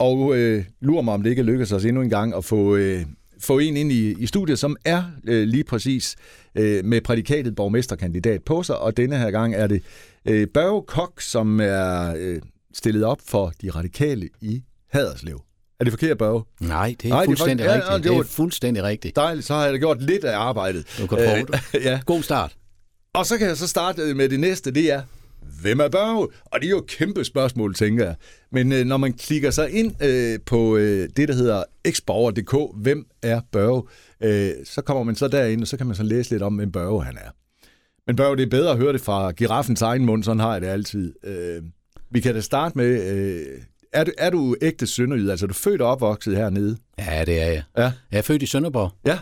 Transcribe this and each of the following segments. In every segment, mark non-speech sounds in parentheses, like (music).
Og øh, lurer mig, om det ikke lykkes os endnu en gang at få, øh, få en ind i, i studiet, som er øh, lige præcis øh, med prædikatet borgmesterkandidat på sig. Og denne her gang er det øh, Børge Kok, som er øh, stillet op for de radikale i Haderslev. Er det forkert, Børge? Nej, det er Nej, fuldstændig det er, rigtigt. Ja, det, det er fuldstændig rigtigt. Dejligt, så har jeg da gjort lidt af arbejdet. Du kan øh, (laughs) ja. God start. Og så kan jeg så starte med det næste, det er, hvem er Børge? Og det er jo et kæmpe spørgsmål, tænker jeg. Men øh, når man klikker sig ind øh, på øh, det, der hedder xborger.dk, hvem er Børge? Øh, så kommer man så derind, og så kan man så læse lidt om, hvem Børge han er. Men Børge, det er bedre at høre det fra giraffens egen mund, sådan har jeg det altid. Øh, vi kan da starte med, øh, er, du, er du ægte sønderjyd? Altså, er du født og opvokset hernede? Ja, det er jeg. Ja. Jeg er født i Sønderborg. Ja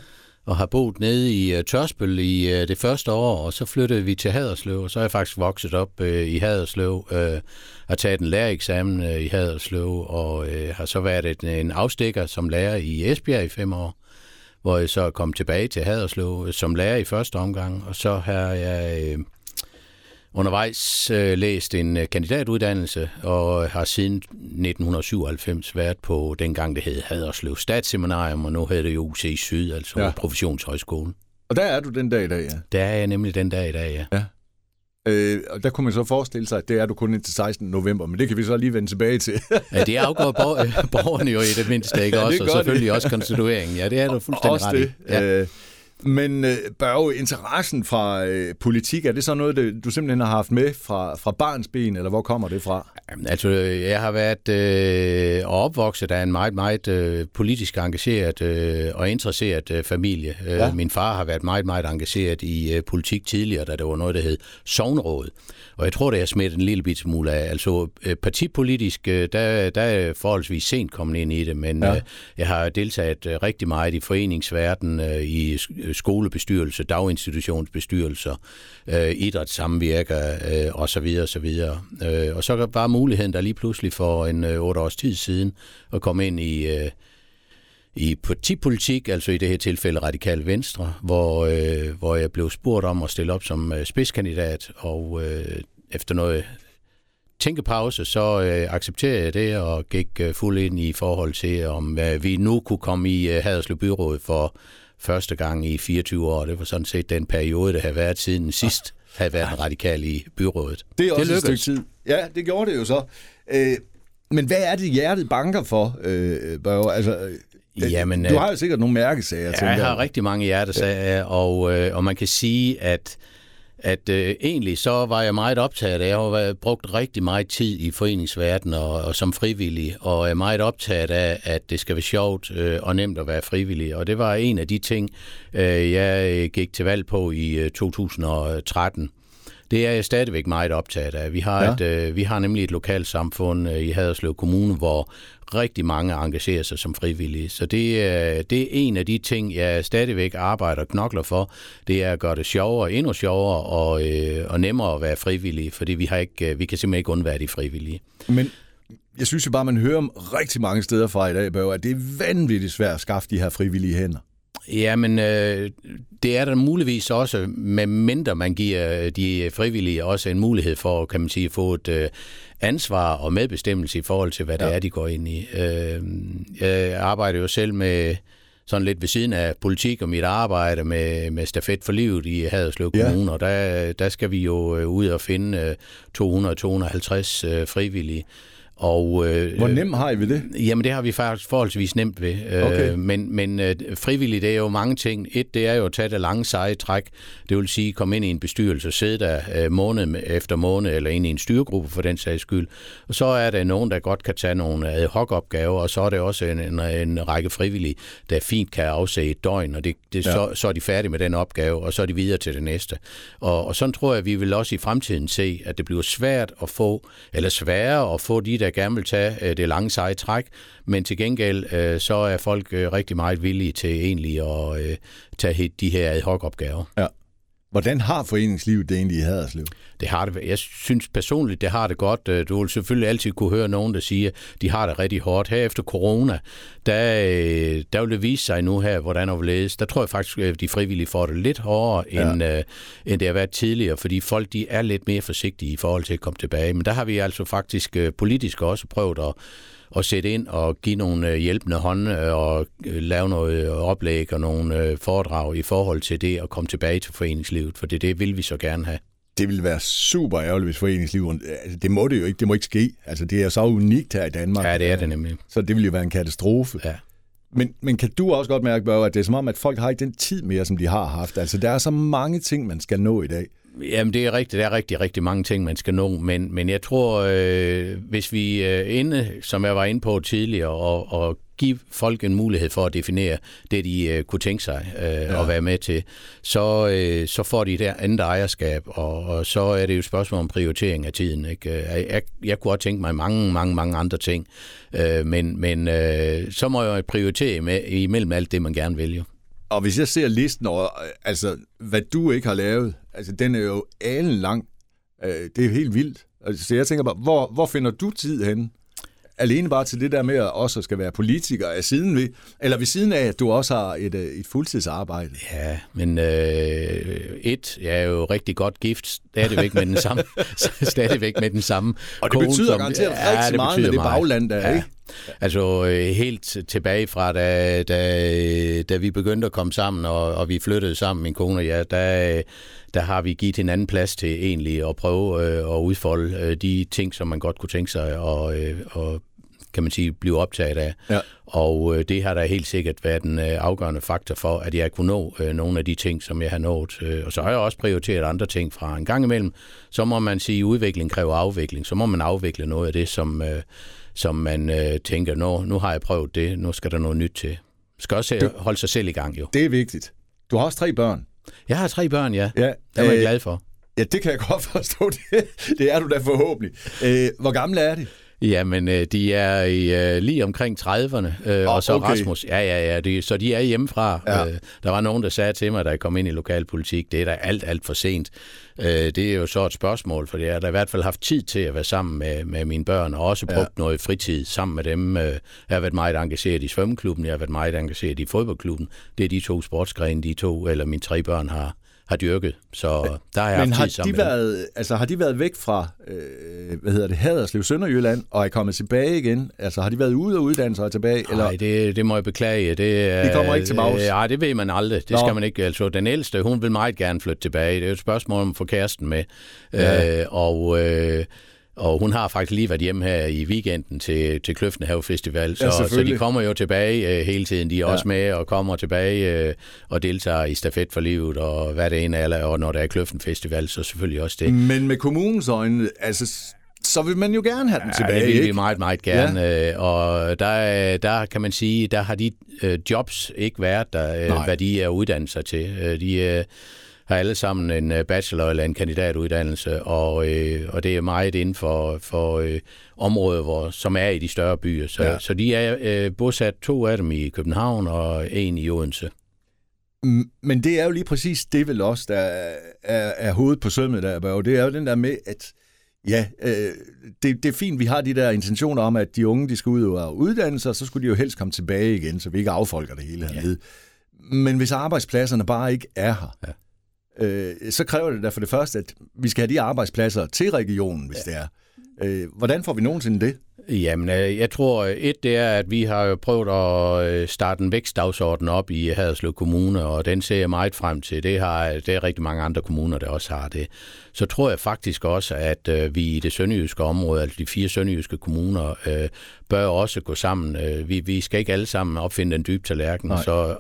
og har boet nede i øh, uh, Tørspøl i uh, det første år, og så flyttede vi til Haderslev, og så er jeg faktisk vokset op uh, i Haderslev, uh, har taget en lærereksamen uh, i Haderslev, og uh, har så været et, en afstikker som lærer i Esbjerg i fem år, hvor jeg så kom tilbage til Haderslev som lærer i første omgang, og så har jeg... Uh, undervejs øh, læst en øh, kandidatuddannelse og har siden 1997 været på dengang det hed Haderslev Statsseminarium, og nu hedder det jo UC Syd, altså ja. Professionshøjskolen. Og der er du den dag i dag, ja? Der er jeg nemlig den dag i dag, ja. ja. Øh, og der kunne man så forestille sig, at det er du kun indtil 16. november, men det kan vi så lige vende tilbage til. (laughs) ja, det afgår borgerne jo i det mindste, ikke? Også, ja, og selvfølgelig det. også konstitueringen. Ja, det er du fuldstændig også ret det. i. Ja. Øh, men øh, Børge, interessen fra øh, politik, er det så noget, det, du simpelthen har haft med fra, fra barns ben, eller hvor kommer det fra? Altså, jeg har været øh, opvokset af en meget, meget øh, politisk engageret øh, og interesseret øh, familie. Øh, ja. Min far har været meget, meget engageret i øh, politik tidligere, da det var noget, der hed Sovnråd. Og jeg tror, det har smidt en lille bit smule af. Altså, øh, partipolitisk, øh, der, der er forholdsvis sent kommet ind i det, men ja. øh, jeg har deltaget øh, rigtig meget i foreningsverden, øh, i Øh, skolebestyrelse, daginstitutionsbestyrelser, øh, idrætssamvirker øh, osv. osv. Øh, og så var muligheden der lige pludselig for en øh, otte års tid siden at komme ind i... Øh, i partipolitik, altså i det her tilfælde Radikal Venstre, hvor, øh, hvor jeg blev spurgt om at stille op som øh, spidskandidat, og øh, efter noget tænkepause, så øh, accepterede jeg det og gik øh, fuld ind i forhold til, om øh, vi nu kunne komme i øh, Haderslev Byråd for første gang i 24 år. Det var sådan set den periode, der havde været siden sidst havde været radikal i byrådet. Det er også det et stykke tid. Ja, det gjorde det jo så. Øh, men hvad er det, hjertet banker for, øh, Børge? Altså, øh, Jamen, du har jo sikkert nogle mærkesager, ja, jeg. har rigtig mange hjertesager, ja. og, øh, og man kan sige, at at øh, egentlig så var jeg meget optaget af, jeg har brugt rigtig meget tid i foreningsverdenen og, og som frivillig, og er meget optaget af, at det skal være sjovt øh, og nemt at være frivillig. Og det var en af de ting, øh, jeg øh, gik til valg på i øh, 2013. Det er jeg stadigvæk meget optaget af. Vi har, ja. et, øh, vi har nemlig et lokalt samfund øh, i Haderslev Kommune, hvor rigtig mange engagerer sig som frivillige. Så det, er, det er en af de ting, jeg stadigvæk arbejder og knokler for. Det er at gøre det sjovere, endnu sjovere og, øh, og nemmere at være frivillig, fordi vi, har ikke, øh, vi kan simpelthen ikke undvære de frivillige. Men jeg synes jo bare, man hører om rigtig mange steder fra i dag, Børge, at det er vanvittigt svært at skaffe de her frivillige hænder. Jamen, øh, det er der muligvis også, med mindre man giver de frivillige også en mulighed for, kan man sige, at få et øh, ansvar og medbestemmelse i forhold til, hvad ja. det er, de går ind i. Øh, jeg arbejder jo selv med sådan lidt ved siden af politik og mit arbejde med, med stafet for livet i Haderslev Kommune, ja. og der, der skal vi jo øh, ud og finde 200-250 øh, frivillige. Og, øh, Hvor nemt har I ved det? Jamen, det har vi faktisk forholdsvis nemt ved. Øh, okay. Øh, men men øh, frivilligt, det er jo mange ting. Et, det er jo at tage det lange seje træk. Det vil sige, komme ind i en bestyrelse, sidde der øh, måned efter måned, eller ind i en styregruppe for den sags skyld. Og så er der nogen, der godt kan tage nogle ad hoc opgaver, og så er der også en, en, en række frivillige, der fint kan afse et døgn, og det, det, ja. så, så er de færdige med den opgave, og så er de videre til det næste. Og, og sådan tror jeg, vi vil også i fremtiden se, at det bliver svært at få, eller sværere at få de der der gerne vil tage øh, det lange seje træk, men til gengæld øh, så er folk øh, rigtig meget villige til egentlig at tage de her ad hoc opgaver. Ja. Hvordan har foreningslivet det egentlig i Haderslev? Det har det. Jeg synes personligt, det har det godt. Øh, du vil selvfølgelig altid kunne høre nogen, der siger, de har det rigtig hårdt. Her efter corona, der, øh, der vil det vise sig nu her, hvordan overledes. Der tror jeg faktisk, at de frivillige får det lidt hårdere, ja. end, uh, end det har været tidligere, fordi folk de er lidt mere forsigtige i forhold til at komme tilbage. Men der har vi altså faktisk uh, politisk også prøvet at at sætte ind og give nogle hjælpende hånd og lave noget oplæg og nogle foredrag i forhold til det at komme tilbage til foreningslivet, for det, det vil vi så gerne have det ville være super ærgerligt, hvis foreningslivet... Altså, det må det jo ikke. Det må ikke ske. Altså, det er så unikt her i Danmark. Ja, det er det nemlig. Så det ville jo være en katastrofe. Ja. Men, men kan du også godt mærke, Børge, at det er som om, at folk har ikke den tid mere, som de har haft? Altså, der er så mange ting, man skal nå i dag. Jamen, det er rigtigt. Der er rigtig, rigtig mange ting, man skal nå. Men, men jeg tror, øh, hvis vi øh, inde, som jeg var inde på tidligere, og, og give folk en mulighed for at definere det, de øh, kunne tænke sig øh, ja. at være med til, så, øh, så får de der andet ejerskab, og, og så er det jo et spørgsmål om prioritering af tiden. Ikke? Jeg, jeg, jeg kunne også tænke mig mange, mange, mange andre ting, øh, men, men øh, så må jeg prioritere med, imellem alt det, man gerne vil jo. Og hvis jeg ser listen over, altså, hvad du ikke har lavet, altså, den er jo alen lang. Øh, det er helt vildt. Altså, så jeg tænker bare, hvor, hvor finder du tid henne? alene bare til det der med at også skal være politiker af siden ved, eller ved siden af, at du også har et, øh, et fuldtidsarbejde. Ja, men øh, et, jeg er jo rigtig godt gift, stadigvæk med den samme, (laughs) stadigvæk med den samme Og det kone, betyder som, garanteret ja, rigtig det meget med det bagland der, ja. ikke? Altså øh, helt tilbage fra, da, da, da vi begyndte at komme sammen, og, og vi flyttede sammen, min kone og jeg, der, der har vi givet hinanden plads til egentlig at prøve øh, at udfolde øh, de ting, som man godt kunne tænke sig og, øh, og kan man sige, blive optaget af. Ja. Og øh, det har da helt sikkert været en øh, afgørende faktor for, at jeg kunne nå øh, nogle af de ting, som jeg har nået. Øh, og så har jeg også prioriteret andre ting fra en gang imellem. Så må man sige, at udvikling kræver afvikling. Så må man afvikle noget af det, som, øh, som man øh, tænker, nu, nu har jeg prøvet det, nu skal der noget nyt til. Man skal også det, holde sig selv i gang, jo. Det er vigtigt. Du har også tre børn. Jeg har tre børn, ja. ja det er jeg øh, glad for. Ja, det kan jeg godt forstå. Det, (laughs) det er du da forhåbentlig. Øh, hvor gamle er de? Jamen, øh, de er i, uh, lige omkring 30'erne, øh, oh, og så okay. Rasmus, ja, ja, ja, de, så de er hjemmefra. Ja. Øh, der var nogen, der sagde til mig, da jeg kom ind i lokalpolitik, det er da alt, alt for sent. Øh, det er jo så et spørgsmål, for jeg har da i hvert fald haft tid til at være sammen med, med mine børn, og også brugt ja. noget fritid sammen med dem. Øh, jeg har været meget engageret i svømmeklubben, jeg har været meget engageret i fodboldklubben. Det er de to sportsgrene, de to, eller mine tre børn har, har dyrket. Så der jeg Men har de, været, altså, har de været væk fra øh, hvad hedder det, Haderslev, Sønderjylland, og er kommet tilbage igen? Altså har de været ude og uddanne sig tilbage? Nej, det, det må jeg beklage. Det, de kommer ikke tilbage? Øh, nej, det ved man aldrig. Det Nå. skal man ikke. Altså, den ældste, hun vil meget gerne flytte tilbage. Det er et spørgsmål om at få kæresten med. Ja. Øh, og... Øh, og hun har faktisk lige været hjemme her i weekenden til, til Kløftenhav Festival, så, ja, så de kommer jo tilbage øh, hele tiden. De er ja. også med og kommer tilbage øh, og deltager i stafet for livet og hvad det ene er, og når der er Kløften Festival, så selvfølgelig også det. Men med kommunens øjne, altså så vil man jo gerne have den ja, tilbage, det vil ikke? vi meget, meget gerne. Ja. Øh, og der, der kan man sige, der har de øh, jobs ikke været der, øh, hvad de er uddannet sig til. Øh, de, øh, har alle sammen en øh, bachelor- eller en kandidatuddannelse, og, øh, og det er meget inden for, for øh, områder, hvor, som er i de større byer. Så, ja. så de er øh, bosat to af dem i København og en i Odense. Men det er jo lige præcis det vel også, der er, er, er hovedet på sømmet der, og det er jo den der med, at ja, øh, det, det er fint, vi har de der intentioner om, at de unge, de skal ud og uddanne sig, så skulle de jo helst komme tilbage igen, så vi ikke affolker det hele hernede. Ja. Men hvis arbejdspladserne bare ikke er her, ja øh, så kræver det da for det første, at vi skal have de arbejdspladser til regionen, hvis ja. det er. Øh, hvordan får vi nogensinde det? Jamen, øh, jeg tror, et det er, at vi har prøvet at øh, starte en vækstdagsorden op i Haderslev Kommune, og den ser jeg meget frem til. Det, har, det er rigtig mange andre kommuner, der også har det. Så tror jeg faktisk også, at øh, vi i det sønderjyske område, altså de fire sønderjyske kommuner, øh, bør også gå sammen. Vi, vi skal ikke alle sammen opfinde den dybe tallerken, Nej. så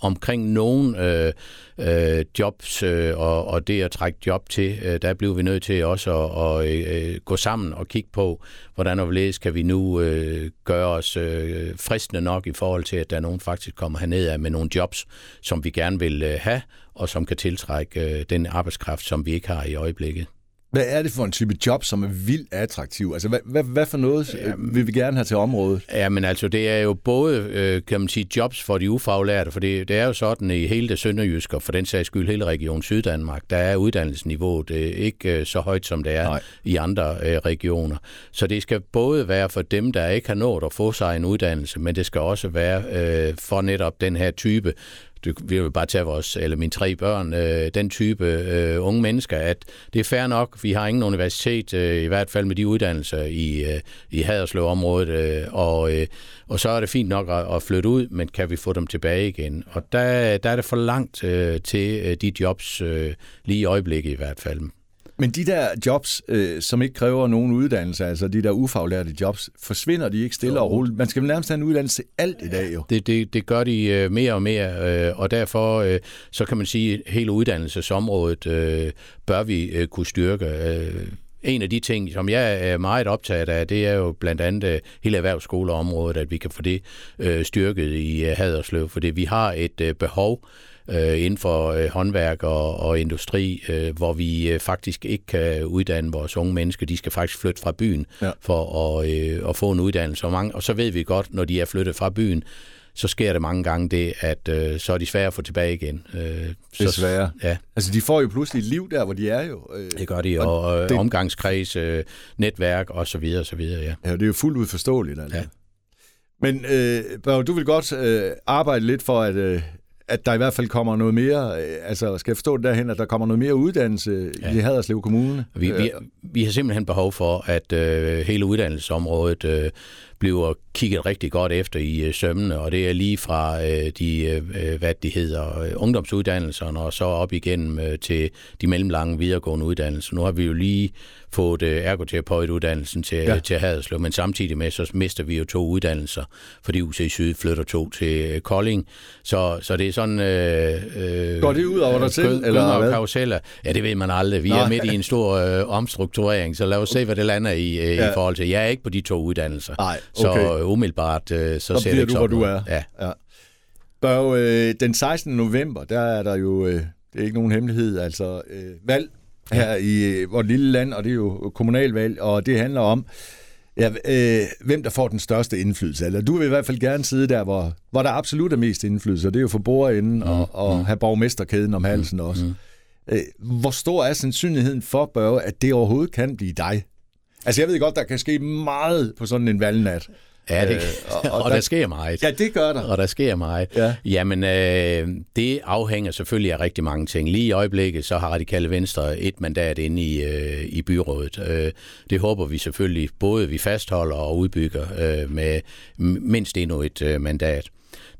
omkring nogle øh, øh, jobs øh, og, og det at trække job til, øh, der bliver vi nødt til også at, at øh, gå sammen og kigge på, hvordan og kan vi nu øh, gøre os øh, fristende nok i forhold til, at der er nogen faktisk kommer herned med nogle jobs, som vi gerne vil øh, have, og som kan tiltrække øh, den arbejdskraft, som vi ikke har i øjeblikket. Hvad er det for en type job, som er vildt attraktiv? Altså, hvad, hvad, hvad for noget Jamen, vil vi gerne have til området? Ja, men altså, det er jo både, øh, kan man sige, jobs for de ufaglærte, for det, det er jo sådan i hele det sønderjyske, og for den sags skyld hele Region Syddanmark, der er uddannelsesniveauet øh, ikke så højt, som det er Nej. i andre øh, regioner. Så det skal både være for dem, der ikke har nået at få sig en uddannelse, men det skal også være øh, for netop den her type, du, vi vil bare tage vores, eller mine tre børn, øh, den type øh, unge mennesker, at det er fair nok, vi har ingen universitet, øh, i hvert fald med de uddannelser i, øh, i Haderslev-området, øh, og, øh, og så er det fint nok at, at flytte ud, men kan vi få dem tilbage igen? Og der, der er det for langt øh, til øh, de jobs, øh, lige i øjeblikket i hvert fald. Men de der jobs, øh, som ikke kræver nogen uddannelse, altså de der ufaglærte jobs, forsvinder de ikke stille og roligt? Man skal nærmest have en uddannelse til alt i dag jo. Det, det, det gør de øh, mere og mere, øh, og derfor øh, så kan man sige, at hele uddannelsesområdet øh, bør vi øh, kunne styrke. Øh, en af de ting, som jeg er meget optaget af, det er jo blandt andet hele erhvervsskoleområdet, at vi kan få det øh, styrket i øh, Haderslev, fordi vi har et øh, behov øh, inden for øh, håndværk og, og industri, øh, hvor vi øh, faktisk ikke kan uddanne vores unge mennesker. De skal faktisk flytte fra byen ja. for at, øh, at få en uddannelse. Og, mange, og så ved vi godt, når de er flyttet fra byen, så sker det mange gange det, at øh, så er de svære at få tilbage igen. Øh, så, Desværre. Ja. Altså, de får jo pludselig et liv der, hvor de er jo. Øh, det gør de, og, og det... omgangskreds, øh, netværk og så videre, og så videre, ja. Ja, det er jo fuldt ud forståeligt, altså. Ja. Men øh, Børge, du vil godt øh, arbejde lidt for, at, øh, at der i hvert fald kommer noget mere, øh, altså skal jeg forstå det derhen, at der kommer noget mere uddannelse ja. i Haderslev Kommune? Vi, vi, vi har simpelthen behov for, at øh, hele uddannelsesområdet øh, bliver kigget rigtig godt efter i øh, sømmene, og det er lige fra øh, de, øh, hvad de hedder, ungdomsuddannelserne, og så op igennem øh, til de mellemlange videregående uddannelser. Nu har vi jo lige fået øh, ergoterapeutuddannelsen til, ja. til Haderslev, men samtidig med, så mister vi jo to uddannelser, fordi UC Syd flytter to til Kolding. Så, så det er sådan... Øh, øh, Går det ud over dig selv? Eller hvad? Karuseller. Ja, det ved man aldrig. Vi Nej. er midt i en stor øh, omstrukturering, så lad os se, hvad det lander i, øh, ja. i forhold til. Jeg er ikke på de to uddannelser. Nej, okay. Så umiddelbart, øh, så, så ser det ikke du, hvor du er. Ja. ja. Børge, øh, den 16. november, der er der jo, øh, det er ikke nogen hemmelighed, altså øh, valg her i øh, vores lille land, og det er jo kommunalvalg, og det handler om, ja, øh, hvem der får den største indflydelse. Eller du vil i hvert fald gerne sidde der, hvor, hvor der absolut er mest indflydelse, og det er jo for bordenden mm, og, og mm. have borgmesterkæden om halsen mm, også. Mm. Øh, hvor stor er sandsynligheden for, Børge, at det overhovedet kan blive dig? Altså jeg ved godt, der kan ske meget på sådan en valgnat. Ja, det, øh, og, og, og der, der sker meget. Ja, det gør der. Og der sker meget. Ja. Jamen, øh, det afhænger selvfølgelig af rigtig mange ting. Lige i øjeblikket, så har Radikale Venstre et mandat inde i, øh, i byrådet. Øh, det håber vi selvfølgelig både, vi fastholder og udbygger øh, med mindst endnu et øh, mandat.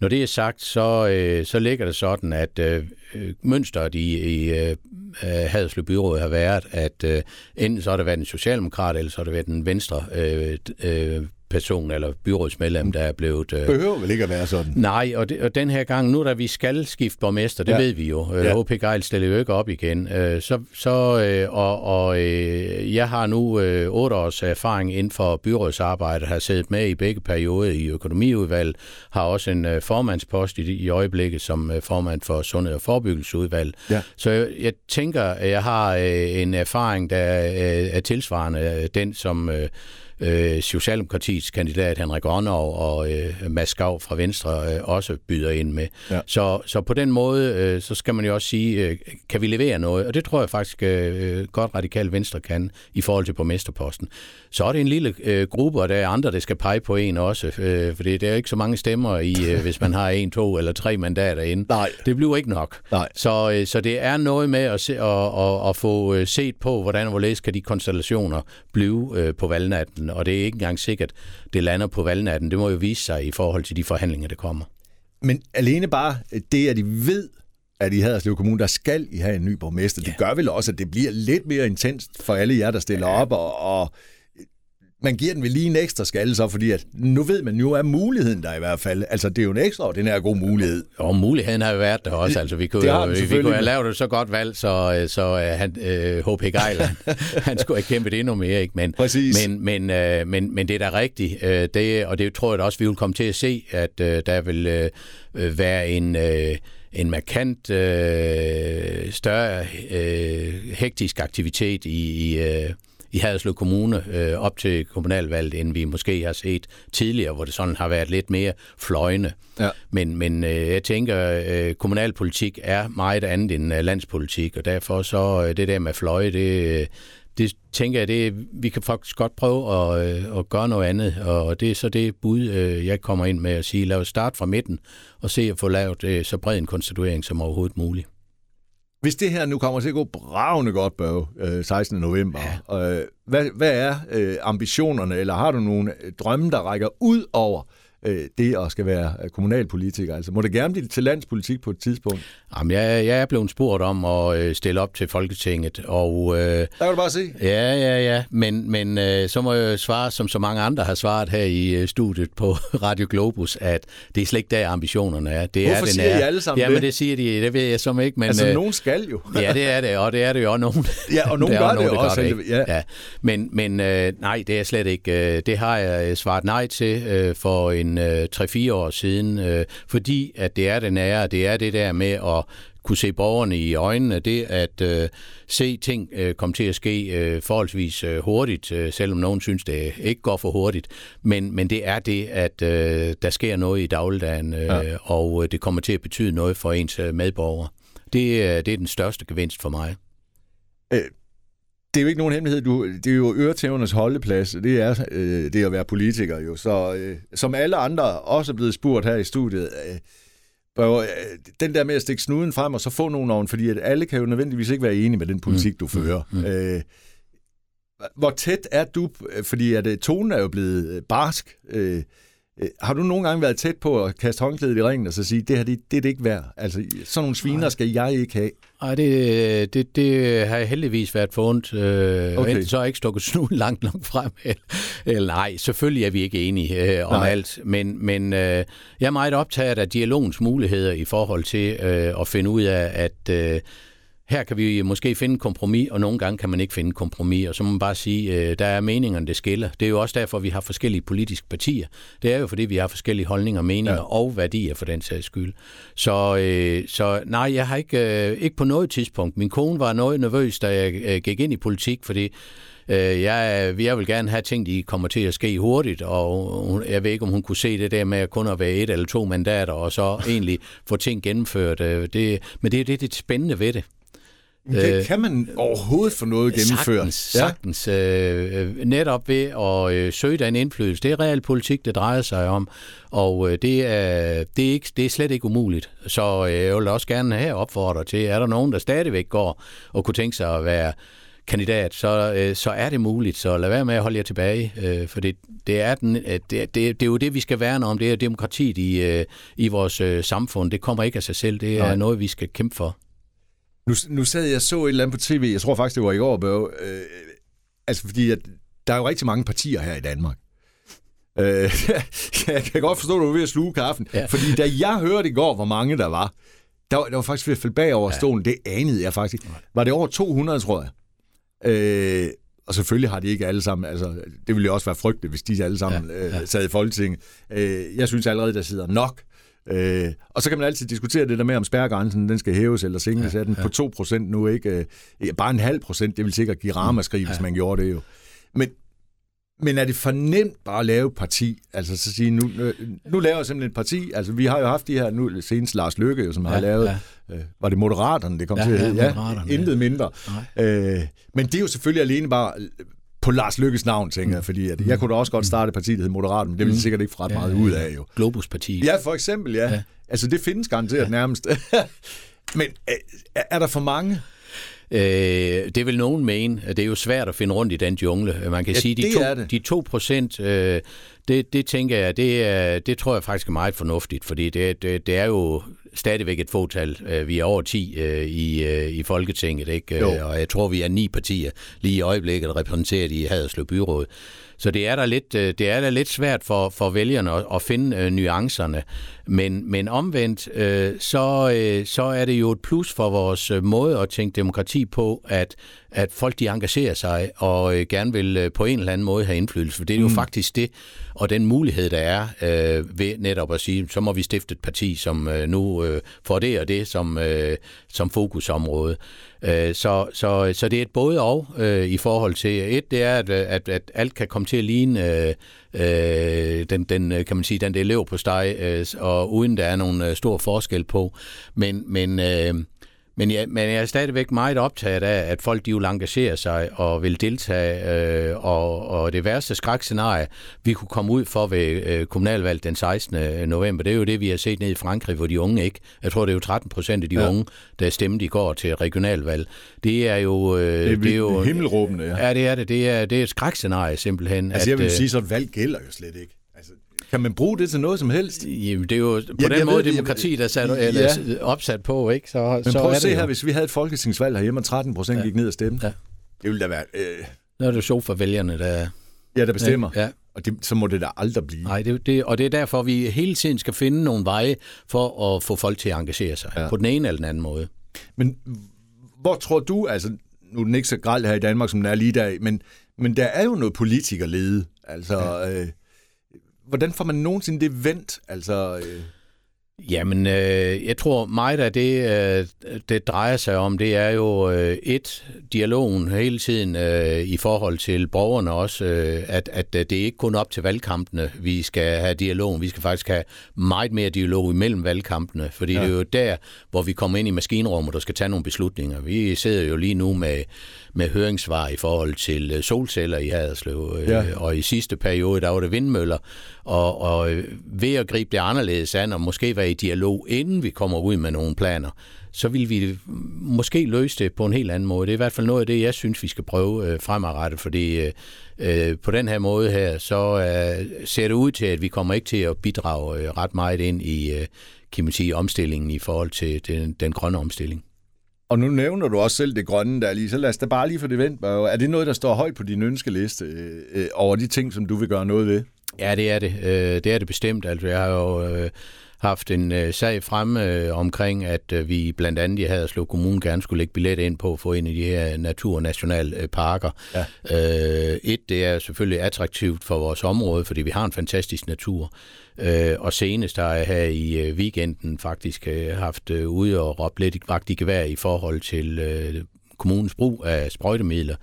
Når det er sagt, så, øh, så ligger det sådan, at øh, Øh, mønstret i, i øh, Haderslev Byråd har været, at øh, enten så har det været en socialdemokrat, eller så har det været en venstre øh, øh, person eller byrådsmedlem, der er blevet... Øh... Behøver vel ikke at være sådan? Nej, og, det, og den her gang, nu da vi skal skifte borgmester, det ja. ved vi jo. Øh, ja. H.P. Geil stiller jo ikke op igen. Øh, så, så, øh, og og øh, jeg har nu øh, otte års erfaring inden for byrådsarbejde, har siddet med i begge perioder i økonomiudvalget, har også en øh, formandspost i, i øjeblikket som øh, formand for Sundhed- og Forebyggelsesudvalg. Ja. Så jeg, jeg tænker, at jeg har øh, en erfaring, der øh, er tilsvarende øh, den, som... Øh, øh, Socialdemokratiets kandidat Henrik Rønnov og øh, Mads Skav fra Venstre øh, også byder ind med. Ja. Så, så på den måde, øh, så skal man jo også sige, øh, kan vi levere noget? Og det tror jeg faktisk øh, godt radikal Venstre kan i forhold til borgmesterposten. Så er det en lille øh, gruppe, og der er andre, der skal pege på en også, øh, for det er ikke så mange stemmer i, øh, hvis man har en, to eller tre mandater inde. Nej. Det bliver ikke nok. Nej. Så, øh, så det er noget med at, se, at, at, at få øh, set på, hvordan og hvorledes kan de konstellationer blive øh, på valgnatten og det er ikke engang sikkert, det lander på valgnatten. Det må jo vise sig i forhold til de forhandlinger, der kommer. Men alene bare det, at de ved, at i Haderslev Kommune, der skal I have en ny borgmester, ja. det gør vel også, at det bliver lidt mere intenst for alle jer, der stiller ja. op, og, og man giver den vel lige en ekstra skalle så, fordi at nu ved man jo, er muligheden der i hvert fald. Altså, det er jo en ekstra, den her god mulighed. Og muligheden har jo været der også. Altså, vi kunne, jo, vi, kunne have lavet det så godt valg, så, så uh, han, øh, H.P. Geil, han, (laughs) han skulle have kæmpet endnu mere. Ikke? Men, Præcis. Men, men, uh, men, men det er da rigtigt. Uh, det, og det tror jeg da også, vi vil komme til at se, at uh, der vil uh, være en... Uh, en markant øh, større øh, hektisk aktivitet i, i, øh, i Haderslev Kommune øh, op til kommunalvalget, end vi måske har set tidligere, hvor det sådan har været lidt mere fløjende. Ja. Men, men øh, jeg tænker, øh, kommunalpolitik er meget andet end øh, landspolitik, og derfor så øh, det der med fløje, det, det tænker jeg, det, vi kan faktisk godt prøve at, øh, at gøre noget andet, og det er så det bud, øh, jeg kommer ind med at sige, lad os starte fra midten og se at få lavet øh, så bred en konstituering som overhovedet muligt. Hvis det her nu kommer til at gå bravende godt, Børge, 16. november, ja. hvad, hvad er ambitionerne, eller har du nogle drømme, der rækker ud over øh, det at skal være øh, kommunalpolitiker? Altså, må det gerne blive til landspolitik på et tidspunkt? Jamen, jeg, jeg er blevet spurgt om at øh, stille op til Folketinget, og... Øh, der kan du bare se. Ja, ja, ja, men, men øh, så må jeg svare, som så mange andre har svaret her i øh, studiet på (laughs) Radio Globus, at det er slet ikke der, ambitionerne er. Det Hvorfor er, siger I alle sammen ja, det? men det siger de, det ved jeg som ikke, men... Altså, øh, nogen skal jo. ja, det er det, og det er det jo også nogen. (laughs) Ja, og nogen (laughs) gør det, det også. Det ja. ja. Men, men øh, nej, det er slet ikke. Øh, det har jeg svaret nej til øh, for en øh, 3-4 år siden, øh, fordi at det er det nære, det er det der med at kunne se borgerne i øjnene, det at øh, se ting øh, komme til at ske øh, forholdsvis øh, hurtigt, øh, selvom nogen synes, det ikke går for hurtigt. Men, men det er det, at øh, der sker noget i dagligdagen, øh, ja. og øh, det kommer til at betyde noget for ens øh, medborgere. Det, øh, det er den største gevinst for mig. Øh, det er jo ikke nogen hemmelighed. Du, det er jo øretævernes holdeplads. Det er øh, det at være politiker jo. Så øh, som alle andre også er blevet spurgt her i studiet, øh, øh, den der med at stikke snuden frem og så få nogen oven, fordi at alle kan jo nødvendigvis ikke være enige med den politik, mm. du fører. Mm. Øh, hvor tæt er du, fordi at øh, tonen er jo blevet øh, barsk, øh, Øh, har du nogle gange været tæt på at kaste håndklædet i ringen og så sige, det her, det, det er det ikke værd? Altså, sådan nogle sviner skal jeg ikke have. Nej, det, det, det har heldigvis været for ondt. Øh, okay. Så har jeg ikke stukket (laughs) snuden langt nok frem. Eller, nej, selvfølgelig er vi ikke enige øh, om nej. alt. Men, men øh, jeg er meget optaget af dialogens muligheder i forhold til øh, at finde ud af, at... Øh, her kan vi måske finde kompromis, og nogle gange kan man ikke finde kompromis, og så må man bare sige, øh, der er meningerne, det skiller. Det er jo også derfor, vi har forskellige politiske partier. Det er jo fordi, vi har forskellige holdninger, meninger ja. og værdier for den sags skyld. Så, øh, så nej, jeg har ikke, øh, ikke på noget tidspunkt. Min kone var noget nervøs, da jeg øh, gik ind i politik, fordi øh, jeg, jeg vil gerne have ting, de kommer til at ske hurtigt, og hun, jeg ved ikke, om hun kunne se det der med at kun at være et eller to mandater, og så egentlig få ting gennemført. Øh, det, men det er det, det spændende ved det. Det øh, kan man overhovedet få noget gennemført. Sagtens, sagtens. Øh, netop ved at øh, søge den indflydelse. Det er realpolitik, det drejer sig om, og øh, det, er, det, er ikke, det er slet ikke umuligt. Så øh, jeg vil også gerne have opfordret til, er der nogen, der stadigvæk går og kunne tænke sig at være kandidat, så, øh, så er det muligt. Så lad være med at holde jer tilbage, øh, for det, det, er den, øh, det, det, det er jo det, vi skal værne om. Det er demokratiet i, øh, i vores øh, samfund. Det kommer ikke af sig selv. Det er Nej. noget, vi skal kæmpe for. Nu, nu sad jeg så et eller andet på tv, jeg tror faktisk, det var i går, Børge. Øh, altså, fordi at der er jo rigtig mange partier her i Danmark. Øh, (laughs) jeg kan godt forstå, at du er ved at sluge kaffen. Ja. Fordi da jeg hørte i går, hvor mange der var, der var, der var faktisk ved at falde bag over ja. stolen. Det anede jeg faktisk. Var det over 200, tror jeg? Øh, og selvfølgelig har de ikke alle sammen, altså det ville jo også være frygteligt, hvis de alle sammen ja, ja. Øh, sad i Folketinget. Øh, jeg synes allerede, der sidder nok Øh, og så kan man altid diskutere det der med, om spærregrænsen den skal hæves eller sænkes. Ja, er den ja. på 2% nu ikke? Øh, bare en halv procent, det vil sikkert give ramaskrig, ja. hvis man gjorde det jo. Men, men er det for nemt bare at lave parti? Altså så sige, nu, nu laver jeg simpelthen et parti. Altså vi har jo haft de her, nu senest Lars Løkke, jo, som ja, har lavet, ja. øh, var det Moderaterne, det kom ja, til at hedde? Ja, ja intet mindre. Øh, men det er jo selvfølgelig alene bare på Lars Lykkes navn, tænker jeg, fordi at jeg kunne da også godt starte et parti, der hedder Moderaten, men det ville mm. sikkert ikke få ret meget ud af jo. Globus parti. Ja, for eksempel, ja. ja. Altså, det findes garanteret ja. nærmest. (laughs) men er, er der for mange? Øh, det vil nogen mene. Det er jo svært at finde rundt i den jungle. Man kan ja, sige, de to, de 2 procent, øh, det, det tænker jeg, det, er, det tror jeg faktisk er meget fornuftigt, fordi det, det, det er jo stadigvæk et fåtal. Øh, vi er over 10 øh, i, øh, i Folketinget, ikke? Jo. og jeg tror, vi er ni partier lige i øjeblikket repræsenteret i Haderslev Byråd. Så det er da lidt, det er da lidt svært for, for vælgerne at, at finde øh, nuancerne. Men, men omvendt, øh, så, øh, så er det jo et plus for vores måde at tænke demokrati på, at at folk de engagerer sig og øh, gerne vil øh, på en eller anden måde have indflydelse, for det er jo mm. faktisk det, og den mulighed, der er øh, ved netop at sige, så må vi stifte et parti, som øh, nu øh, får det og det som, øh, som fokusområde. Øh, så, så, så det er et både og øh, i forhold til, et det er, at, at, at alt kan komme til at ligne øh, øh, den, den, kan man sige, den der elev på steg, øh, og uden der er nogen øh, stor forskel på. Men, men øh, men jeg, men jeg er stadigvæk meget optaget af, at folk de vil engagere sig og vil deltage. Øh, og, og det værste skrækscenarie, vi kunne komme ud for ved øh, kommunalvalget den 16. november, det er jo det, vi har set ned i Frankrig, hvor de unge ikke, jeg tror det er jo 13 procent af de ja. unge, der stemte i går til regionalvalg. Det er jo... Øh, det, er, det er jo himmelråbende, ja. Ja, det er det. Det er, det er et skrækscenarie simpelthen. Altså at, jeg vil øh, sige, så valg gælder jo slet ikke. Kan man bruge det til noget som helst? Jamen, det er jo på Jamen, den måde ved, demokrati, der er sat, ja. eller opsat på, ikke? Så, Men så prøv at se her, hvis vi havde et folketingsvalg herhjemme, og 13 procent ja. gik ned og stemte. Ja. Det ville da være... Øh... Nu er det sjovt for vælgerne, der... Ja, der bestemmer. Ja. Og det, så må det da aldrig blive. Nej, det, det, og det er derfor, vi hele tiden skal finde nogle veje for at få folk til at engagere sig. Ja. På den ene eller den anden måde. Men hvor tror du, altså nu er den ikke så grald her i Danmark, som den er lige der, men, men der er jo noget politikerlede. Altså, ja. øh, hvordan får man nogensinde det vendt? Altså, øh... Jamen, øh, jeg tror meget af det, øh, det drejer sig om, det er jo øh, et, dialogen hele tiden øh, i forhold til borgerne også, øh, at, at det er ikke kun op til valgkampene, vi skal have dialogen, vi skal faktisk have meget mere dialog imellem valgkampene, fordi ja. det er jo der, hvor vi kommer ind i maskinrummet og skal tage nogle beslutninger. Vi sidder jo lige nu med med høringssvar i forhold til øh, solceller i Haderslev. Øh, ja. Og i sidste periode, der var det vindmøller. Og, og øh, ved at gribe det anderledes an, og måske være i dialog, inden vi kommer ud med nogle planer, så vil vi måske løse det på en helt anden måde. Det er i hvert fald noget af det, jeg synes, vi skal prøve øh, fremadrettet, fordi øh, på den her måde her, så øh, ser det ud til, at vi kommer ikke til at bidrage øh, ret meget ind i, øh, kan man sige, omstillingen i forhold til den, den grønne omstilling. Og nu nævner du også selv det grønne der lige, så lad os da bare lige få det vendt. Er det noget, der står højt på din ønskeliste øh, øh, over de ting, som du vil gøre noget ved? Ja, det er det. Øh, det er det bestemt. Altså, jeg har jo øh, haft en øh, sag fremme øh, omkring, at øh, vi blandt andet i Haderslev Kommune gerne skulle lægge billet ind på at få en af de her naturnationalparker. Ja. Øh, et, det er selvfølgelig attraktivt for vores område, fordi vi har en fantastisk natur. Øh, og senest har jeg her i øh, weekenden faktisk øh, haft øh, ude og råbt lidt vagt i gevær i forhold til øh, kommunens brug af sprøjtemidler.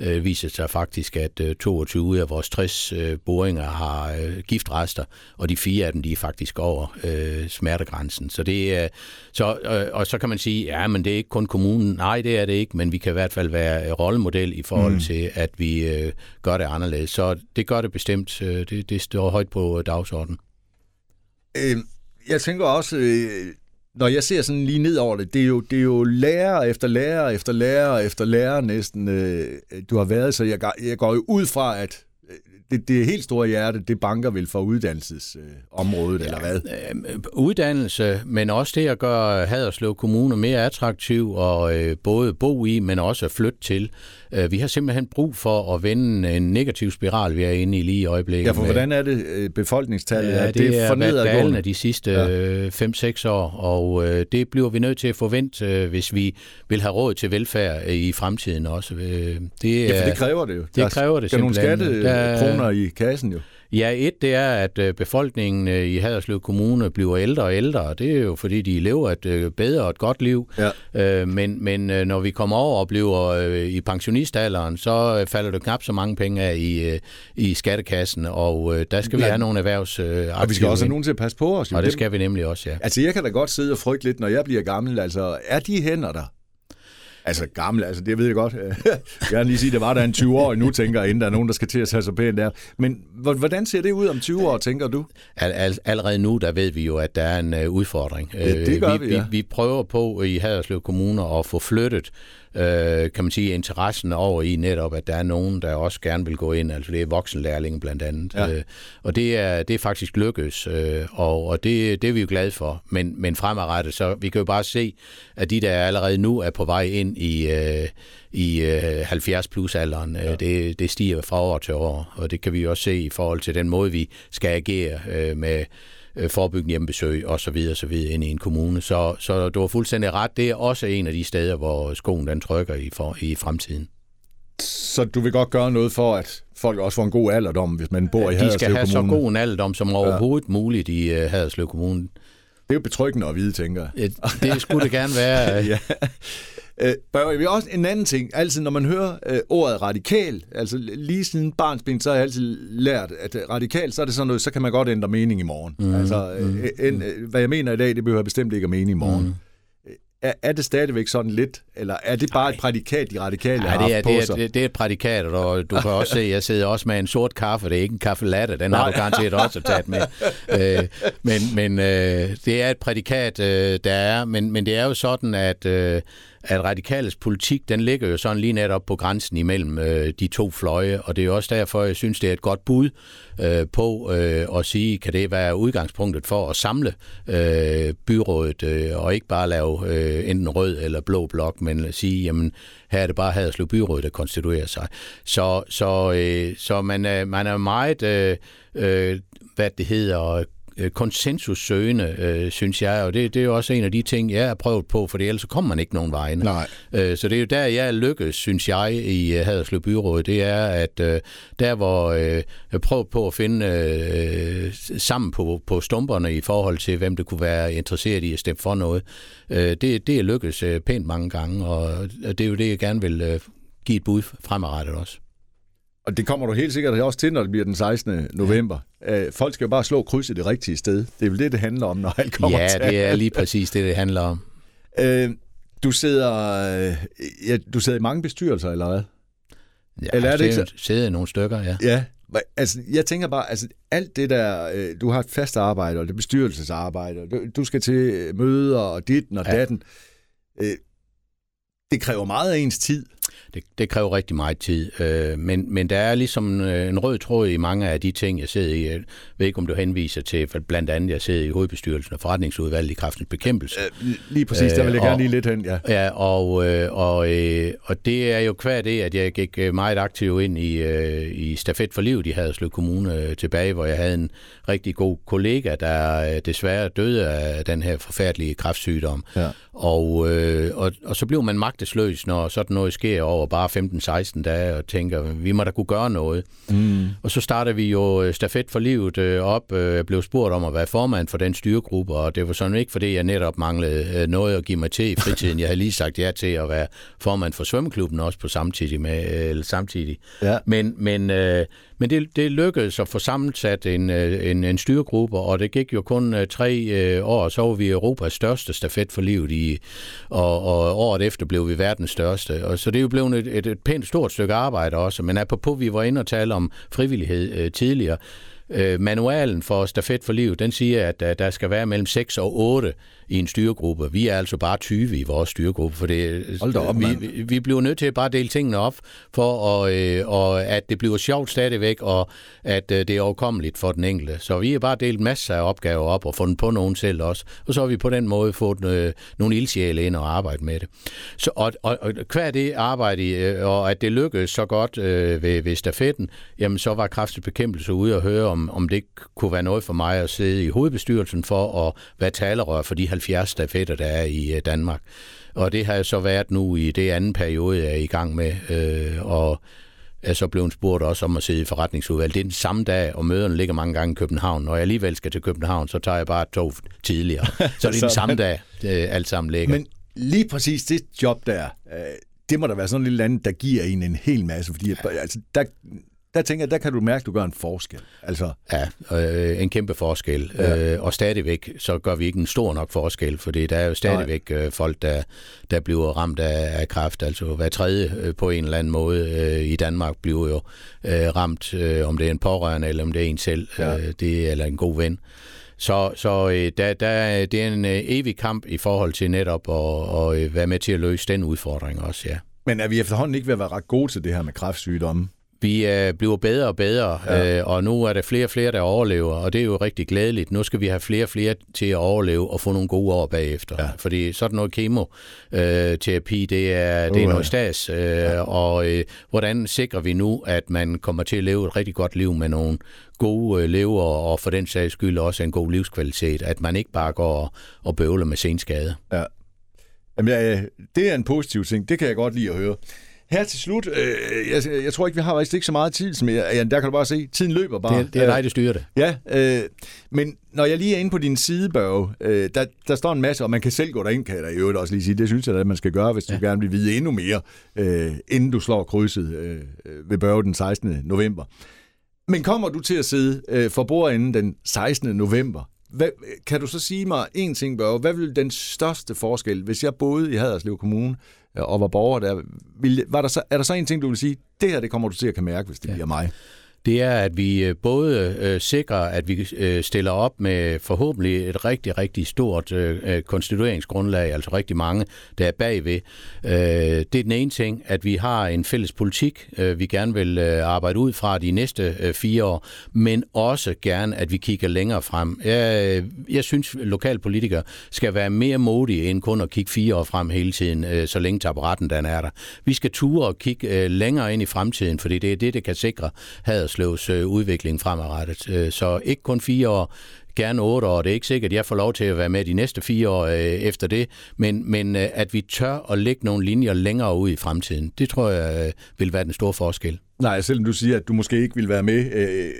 Øh, viser sig faktisk, at øh, 22 af vores 60 øh, boringer har øh, giftrester, og de fire af dem de er faktisk over øh, smertegrænsen. Så det er, så, øh, og så kan man sige, ja, men det er ikke kun kommunen. Nej, det er det ikke, men vi kan i hvert fald være rollemodel i forhold mm. til, at vi øh, gør det anderledes. Så det gør det bestemt. Øh, det, det står højt på dagsordenen. Øh, jeg tænker også, øh, når jeg ser sådan lige ned over det, det er jo, det er jo lærer efter lærer efter lærer efter lærer næsten, øh, du har været, så jeg, jeg går jo ud fra, at det, det helt store hjerte, det banker vel for uddannelsesområdet, øh, eller hvad? Øh, uddannelse, men også det at gøre Haderslev Kommune mere attraktiv og øh, både bo i, men også flytte til. Øh, vi har simpelthen brug for at vende en negativ spiral, vi er inde i lige i øjeblikket. Ja, for hvordan er det øh, befolkningstallet? Ja, det, det er nedadgående de sidste ja. 5-6 år, og øh, det bliver vi nødt til at forvente, øh, hvis vi vil have råd til velfærd i fremtiden også. Øh, det, ja, for det kræver det jo. Det kræver det simpelthen. Der er nogle skattekroner i kassen jo. Ja, et det er, at øh, befolkningen øh, i Haderslev Kommune bliver ældre og ældre, det er jo fordi, de lever et øh, bedre og et godt liv. Ja. Men, men når vi kommer over og bliver i pensionistalderen, så falder det knap så mange penge af i, i skattekassen, og der skal vi ja. have nogle erhvervs... Og vi skal også have nogen til at passe på os. Jo. Og det skal vi nemlig også, ja. Altså, jeg kan da godt sidde og frygte lidt, når jeg bliver gammel. Altså, er de hænder der? Altså gammel, altså det ved jeg godt. (laughs) jeg kan lige sige, det var der en 20 år nu, tænker jeg, inden der er nogen, der skal til at tage sig pænt der. Men hvordan ser det ud om 20 år, tænker du? All, all, allerede nu, der ved vi jo, at der er en uh, udfordring. Ja, det gør vi, vi, ja. vi, vi prøver på i Haderslev Kommune at få flyttet øh, kan man sige, interessen over i netop, at der er nogen, der også gerne vil gå ind. Altså det er voksenlærlinge blandt andet. Ja. Øh, og det er, det er faktisk lykkes, øh, og, og det, det er vi jo glade for. Men, men fremadrettet, så vi kan jo bare se, at de, der allerede nu er på vej ind i, øh, i øh, 70 plus alderen, øh, ja. det, det stiger fra år til år. Og det kan vi også se i forhold til den måde, vi skal agere øh, med øh, forebyggende hjemmebesøg og så videre, så videre ind i en kommune. Så, så du har fuldstændig ret. Det er også en af de steder, hvor skoen den trykker i, for, i fremtiden. Så du vil godt gøre noget for, at folk også får en god alderdom, hvis man bor i De Haderslev skal have så Kommune? god en alderdom som overhovedet muligt i uh, Haderslev Kommune. Det er jo betryggende at vide, tænker jeg. Det skulle det gerne være. (laughs) ja. Øh, Børge, vi også en anden ting. Altså, når man hører øh, ordet radikal, altså lige siden barnsben, så har jeg altid lært, at øh, radikal, så er det sådan noget, så kan man godt ændre mening i morgen. Mm, altså, øh, mm, en, øh, hvad jeg mener i dag, det behøver bestemt ikke at mene i morgen. Mm. Er, er det stadigvæk sådan lidt, eller er det bare et prædikat, de radikale har Nej, det er, på det, er, sig? det, det er et prædikat, og du kan også se, jeg sidder også med en sort kaffe, det er ikke en kaffe latte, den har du garanteret også taget med. (laughs) Øh, men men øh, det er et prædikat, øh, der er, men, men det er jo sådan, at, øh, at radikales politik, den ligger jo sådan lige netop på grænsen imellem øh, de to fløje, og det er jo også derfor, jeg synes, det er et godt bud øh, på øh, at sige, kan det være udgangspunktet for at samle øh, byrådet, øh, og ikke bare lave øh, enten rød eller blå blok, men sige, jamen her er det bare Haderslev Byråd, der konstituerer sig. Så, så, øh, så man, er, man er meget, øh, øh, hvad det hedder, konsensussøgende, øh, synes jeg, og det, det er jo også en af de ting, jeg har prøvet på, for ellers så kommer man ikke nogen vegne. Nej. Øh, så det er jo der, jeg lykkes, synes jeg, i øh, Haderslev Byråd, det er, at øh, der, hvor øh, jeg prøver på at finde øh, sammen på, på stumperne i forhold til, hvem det kunne være interesseret i at stemme for noget, øh, det, det er lykkes øh, pænt mange gange, og det er jo det, jeg gerne vil øh, give et bud fremadrettet også. Og det kommer du helt sikkert også til, når det bliver den 16. november. Ja. folk skal jo bare slå krydset det rigtige sted. Det er vel det, det handler om, når alt kommer Ja, til. det er lige præcis det, det handler om. Øh, du sidder, øh, ja, du sidder i mange bestyrelser, eller hvad? Ja, Eller er det ikke sidder, sidder i nogle stykker, ja. Ja, altså jeg tænker bare, altså alt det der, øh, du har et fast arbejde, og det er bestyrelsesarbejde, og du, skal til møder, og ditten og Ja. datten. Øh, det kræver meget af ens tid. Det, det kræver rigtig meget tid, øh, men, men der er ligesom øh, en rød tråd i mange af de ting, jeg sidder i. Jeg ved ikke, om du henviser til, for blandt andet, jeg sidder i hovedbestyrelsen og forretningsudvalget i kraftens bekæmpelse. Øh, lige præcis, der vil jeg Øh, gerne og- lige lidt hen, ja. Ja, og, øh, og, øh, og det er jo kvad det, at jeg gik øh, meget aktiv ind i, øh, i Stafet for Livet i Haderslev Kommune øh, tilbage, hvor jeg havde en rigtig god kollega, der øh, desværre døde af den her forfærdelige kræftsygdom. Ja. Og, øh, og, og så blev man magtesløs, når sådan noget sker over bare 15-16 dage, og tænker, vi må da kunne gøre noget. Mm. Og så startede vi jo øh, Stafet for Livet øh, op. Øh, Jeg blev spurgt om at være formand for den styregruppe, og det var sådan ikke, fordi jeg netop manglede noget at give mig til i fritiden. Jeg havde lige sagt ja til at være formand for svømmeklubben også på samtidig med, eller samtidig. Ja. Men, men, men det, det lykkedes at få sammensat en, øh, en, en styregruppe, og det gik jo kun øh, tre øh, år, så var vi Europas største stafet for livet, i, og, og året efter blev vi verdens største. Og så det er jo blevet et, et, et pænt stort stykke arbejde også, men apropos, vi var inde og tale om frivillighed øh, tidligere, Øh, manualen for Stafet for Liv, den siger, at øh, der skal være mellem 6 og 8 i en styregruppe. Vi er altså bare 20 i vores styregruppe, for det, Hold da op, vi, vi, vi bliver nødt til at bare dele tingene op, for at, øh, og at det bliver sjovt stadigvæk, og at øh, det er overkommeligt for den enkelte. Så vi har bare delt masser af opgaver op og fundet på nogen selv også, og så har vi på den måde fået øh, nogle ildsjæle ind og arbejde med det. Så, og, og, og hver det arbejde, øh, og at det lykkedes så godt øh, ved, ved stafetten, jamen så var kræftens bekæmpelse ude og høre, om, om det kunne være noget for mig at sidde i hovedbestyrelsen for at være talerør for de 70 stafetter, der er i øh, Danmark. Og det har jeg så været nu i det anden periode, jeg er i gang med, øh, og er så blevet spurgt også om at sidde i forretningsudvalget. Det er den samme dag, og møderne ligger mange gange i København. Når jeg alligevel skal til København, så tager jeg bare et tog tidligere. (laughs) Så det er den samme dag, det alt sammen ligger. Men lige præcis det job der, øh, det må da være sådan et lille andet, der giver en en hel masse, fordi at, altså, der, der tænker jeg, der kan du mærke, at du gør en forskel. Altså, Ja, øh, en kæmpe forskel. Ja. Øh, og stadigvæk, så gør vi ikke en stor nok forskel, for der er jo stadigvæk øh, folk, der, der bliver ramt af, af kræft. Altså hver tredje øh, på en eller anden måde øh, i Danmark bliver jo øh, ramt, øh, om det er en pårørende, eller om det er en selv, Ja. ja. øh, det, eller en god ven. Så, så øh, der, der, det er en øh, evig kamp i forhold til netop at, at øh, være med til at løse den udfordring også, ja. men er vi efterhånden ikke ved at være ret gode til det her med kræftsygdomme? Vi øh, bliver bedre og bedre, Ja. øh, og nu er der flere og flere, der overlever, og det er jo rigtig glædeligt. Nu skal vi have flere og flere til at overleve og få nogle gode år bagefter. Ja. Fordi sådan noget kemoterapi, det er, det er noget stas. Øh, ja. Og øh, hvordan sikrer vi nu, at man kommer til at leve et rigtig godt liv med nogle gode øh, lever, og for den sags skyld også en god livskvalitet. At man ikke bare går og, og bøvler med senskade. Ja. Jamen, ja, det er en positiv ting. Det kan jeg godt lide at høre. Her til slut, øh, jeg, jeg tror ikke, vi har faktisk ikke så meget tid, som jeg, ja, der kan du bare se, tiden løber bare. Det, det er dig, der styrer det. Ja, øh, men når jeg lige er inde på din sidebørge, øh, der, der står en masse, og man kan selv gå derind, kan jeg da i øvrigt også lige sige. Det synes jeg, at man skal gøre, hvis du gerne vil vide endnu mere, øh, inden du slår krydset øh, ved børge den 16. november. Men kommer du til at sidde øh, for bordenden den 16. november, hvad, kan du så sige mig en ting, Børge? Hvad vil den største forskel, hvis jeg boede i Haderslev Kommune øh, og var borger der, vil, var der så, er der så en ting, du vil sige, det her det kommer du til at kan mærke, hvis det ja. bliver mig? Det er, at vi øh, både øh, sikrer, at vi øh, stiller op med forhåbentlig et rigtig, rigtig stort øh, øh, konstitueringsgrundlag, altså rigtig mange, der er bagved. Øh, det er den ene ting, at vi har en fælles politik, øh, vi gerne vil øh, arbejde ud fra de næste øh, fire år, men også gerne, at vi kigger længere frem. Jeg, øh, jeg synes, lokalpolitikere skal være mere modige end kun at kigge fire år frem hele tiden, øh, så længe taburetten den er der. Vi skal ture og kigge øh, længere ind i fremtiden, fordi det er det, der kan sikre havde Haderslevs øh, udvikling fremadrettet. Øh, så ikke kun fire år, gerne otte år. Det er ikke sikkert, at jeg får lov til at være med de næste fire år øh, efter det, men, men øh, at vi tør at lægge nogle linjer længere ud i fremtiden, det tror jeg øh, vil være den store forskel. Nej, selvom du siger, at du måske ikke vil være med, øh,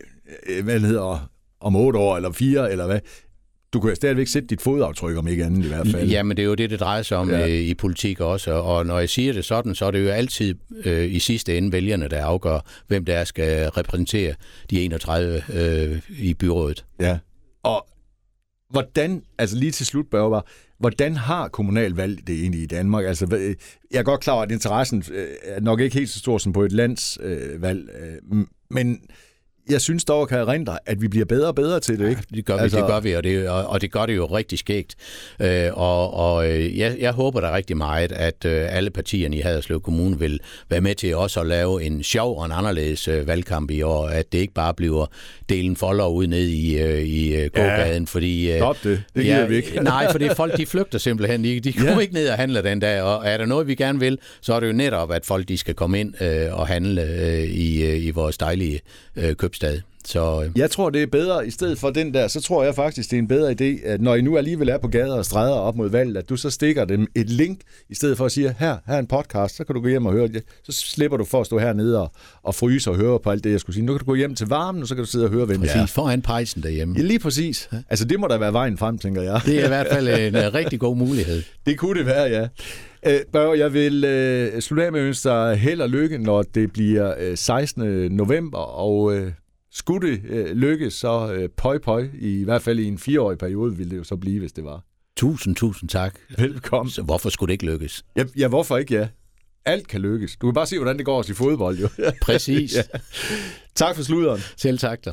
øh hvad hedder, om otte år eller fire, eller hvad, du kan stadigvæk sætte dit fodaftryk, om ikke andet i hvert fald. Ja, men det er jo det, det drejer sig om ja. Øh, i politik også. Og når jeg siger det sådan, så er det jo altid øh, i sidste ende vælgerne, der afgør, hvem der skal repræsentere de 31 øh, i byrådet. Ja, og hvordan, altså lige til slut, Børge, hvordan har kommunalvalg det egentlig i Danmark? Altså, jeg er godt klar over, at interessen øh, er nok ikke helt så stor som på et landsvalg, men jeg synes dog, kan erindre, at vi bliver bedre og bedre til det, ikke? Ja, det gør vi, altså... det gør vi, og det, og, og det gør det jo rigtig skægt. Øh, og og øh, jeg, jeg håber da rigtig meget, at øh, alle partierne i Haderslev Kommune vil være med til også at lave en sjov og en anderledes øh, valgkamp i år, at det ikke bare bliver delen folder ud ned i, øh, i øh, gågaden, ja, fordi... Øh, Stop det, det giver ja, vi ikke. (laughs) nej, for det er folk, de (laughs) flygter simpelthen. De, de kommer ja. ikke ned og handler den dag, og er der noget, vi gerne vil, så er det jo netop, at folk de skal komme ind øh, og handle øh, i, øh, i vores dejlige øh, køb købstad. Så, øh. Jeg tror, det er bedre, i stedet for den der, så tror jeg faktisk, det er en bedre idé, at når I nu alligevel er på gader og stræder op mod valget, at du så stikker dem et link, i stedet for at sige, her, her er en podcast, så kan du gå hjem og høre det. Så slipper du for at stå hernede og, og fryse og høre på alt det, jeg skulle sige. Nu kan du gå hjem til varmen, og så kan du sidde og høre, hvem ja, siger. foran pejsen derhjemme. Ja, lige præcis. Altså, det må da være vejen frem, tænker jeg. Det er i hvert fald en uh, rigtig god mulighed. (laughs) Det kunne det være, ja. Øh, Børge, jeg vil uh, slutte af med at ønske dig held og lykke, når det bliver uh, 16. november, og uh, skulle det øh, lykkes, så øh, pøj pøj, i hvert fald i en fireårig periode, ville det jo så blive, hvis det var. Tusind, tusind tak. Velkommen. Så hvorfor skulle det ikke lykkes? Ja, ja hvorfor ikke, ja. Alt kan lykkes. Du kan bare se, hvordan det går os i fodbold, jo. Præcis. (laughs) ja. Tak for sluderen. Selv tak dig.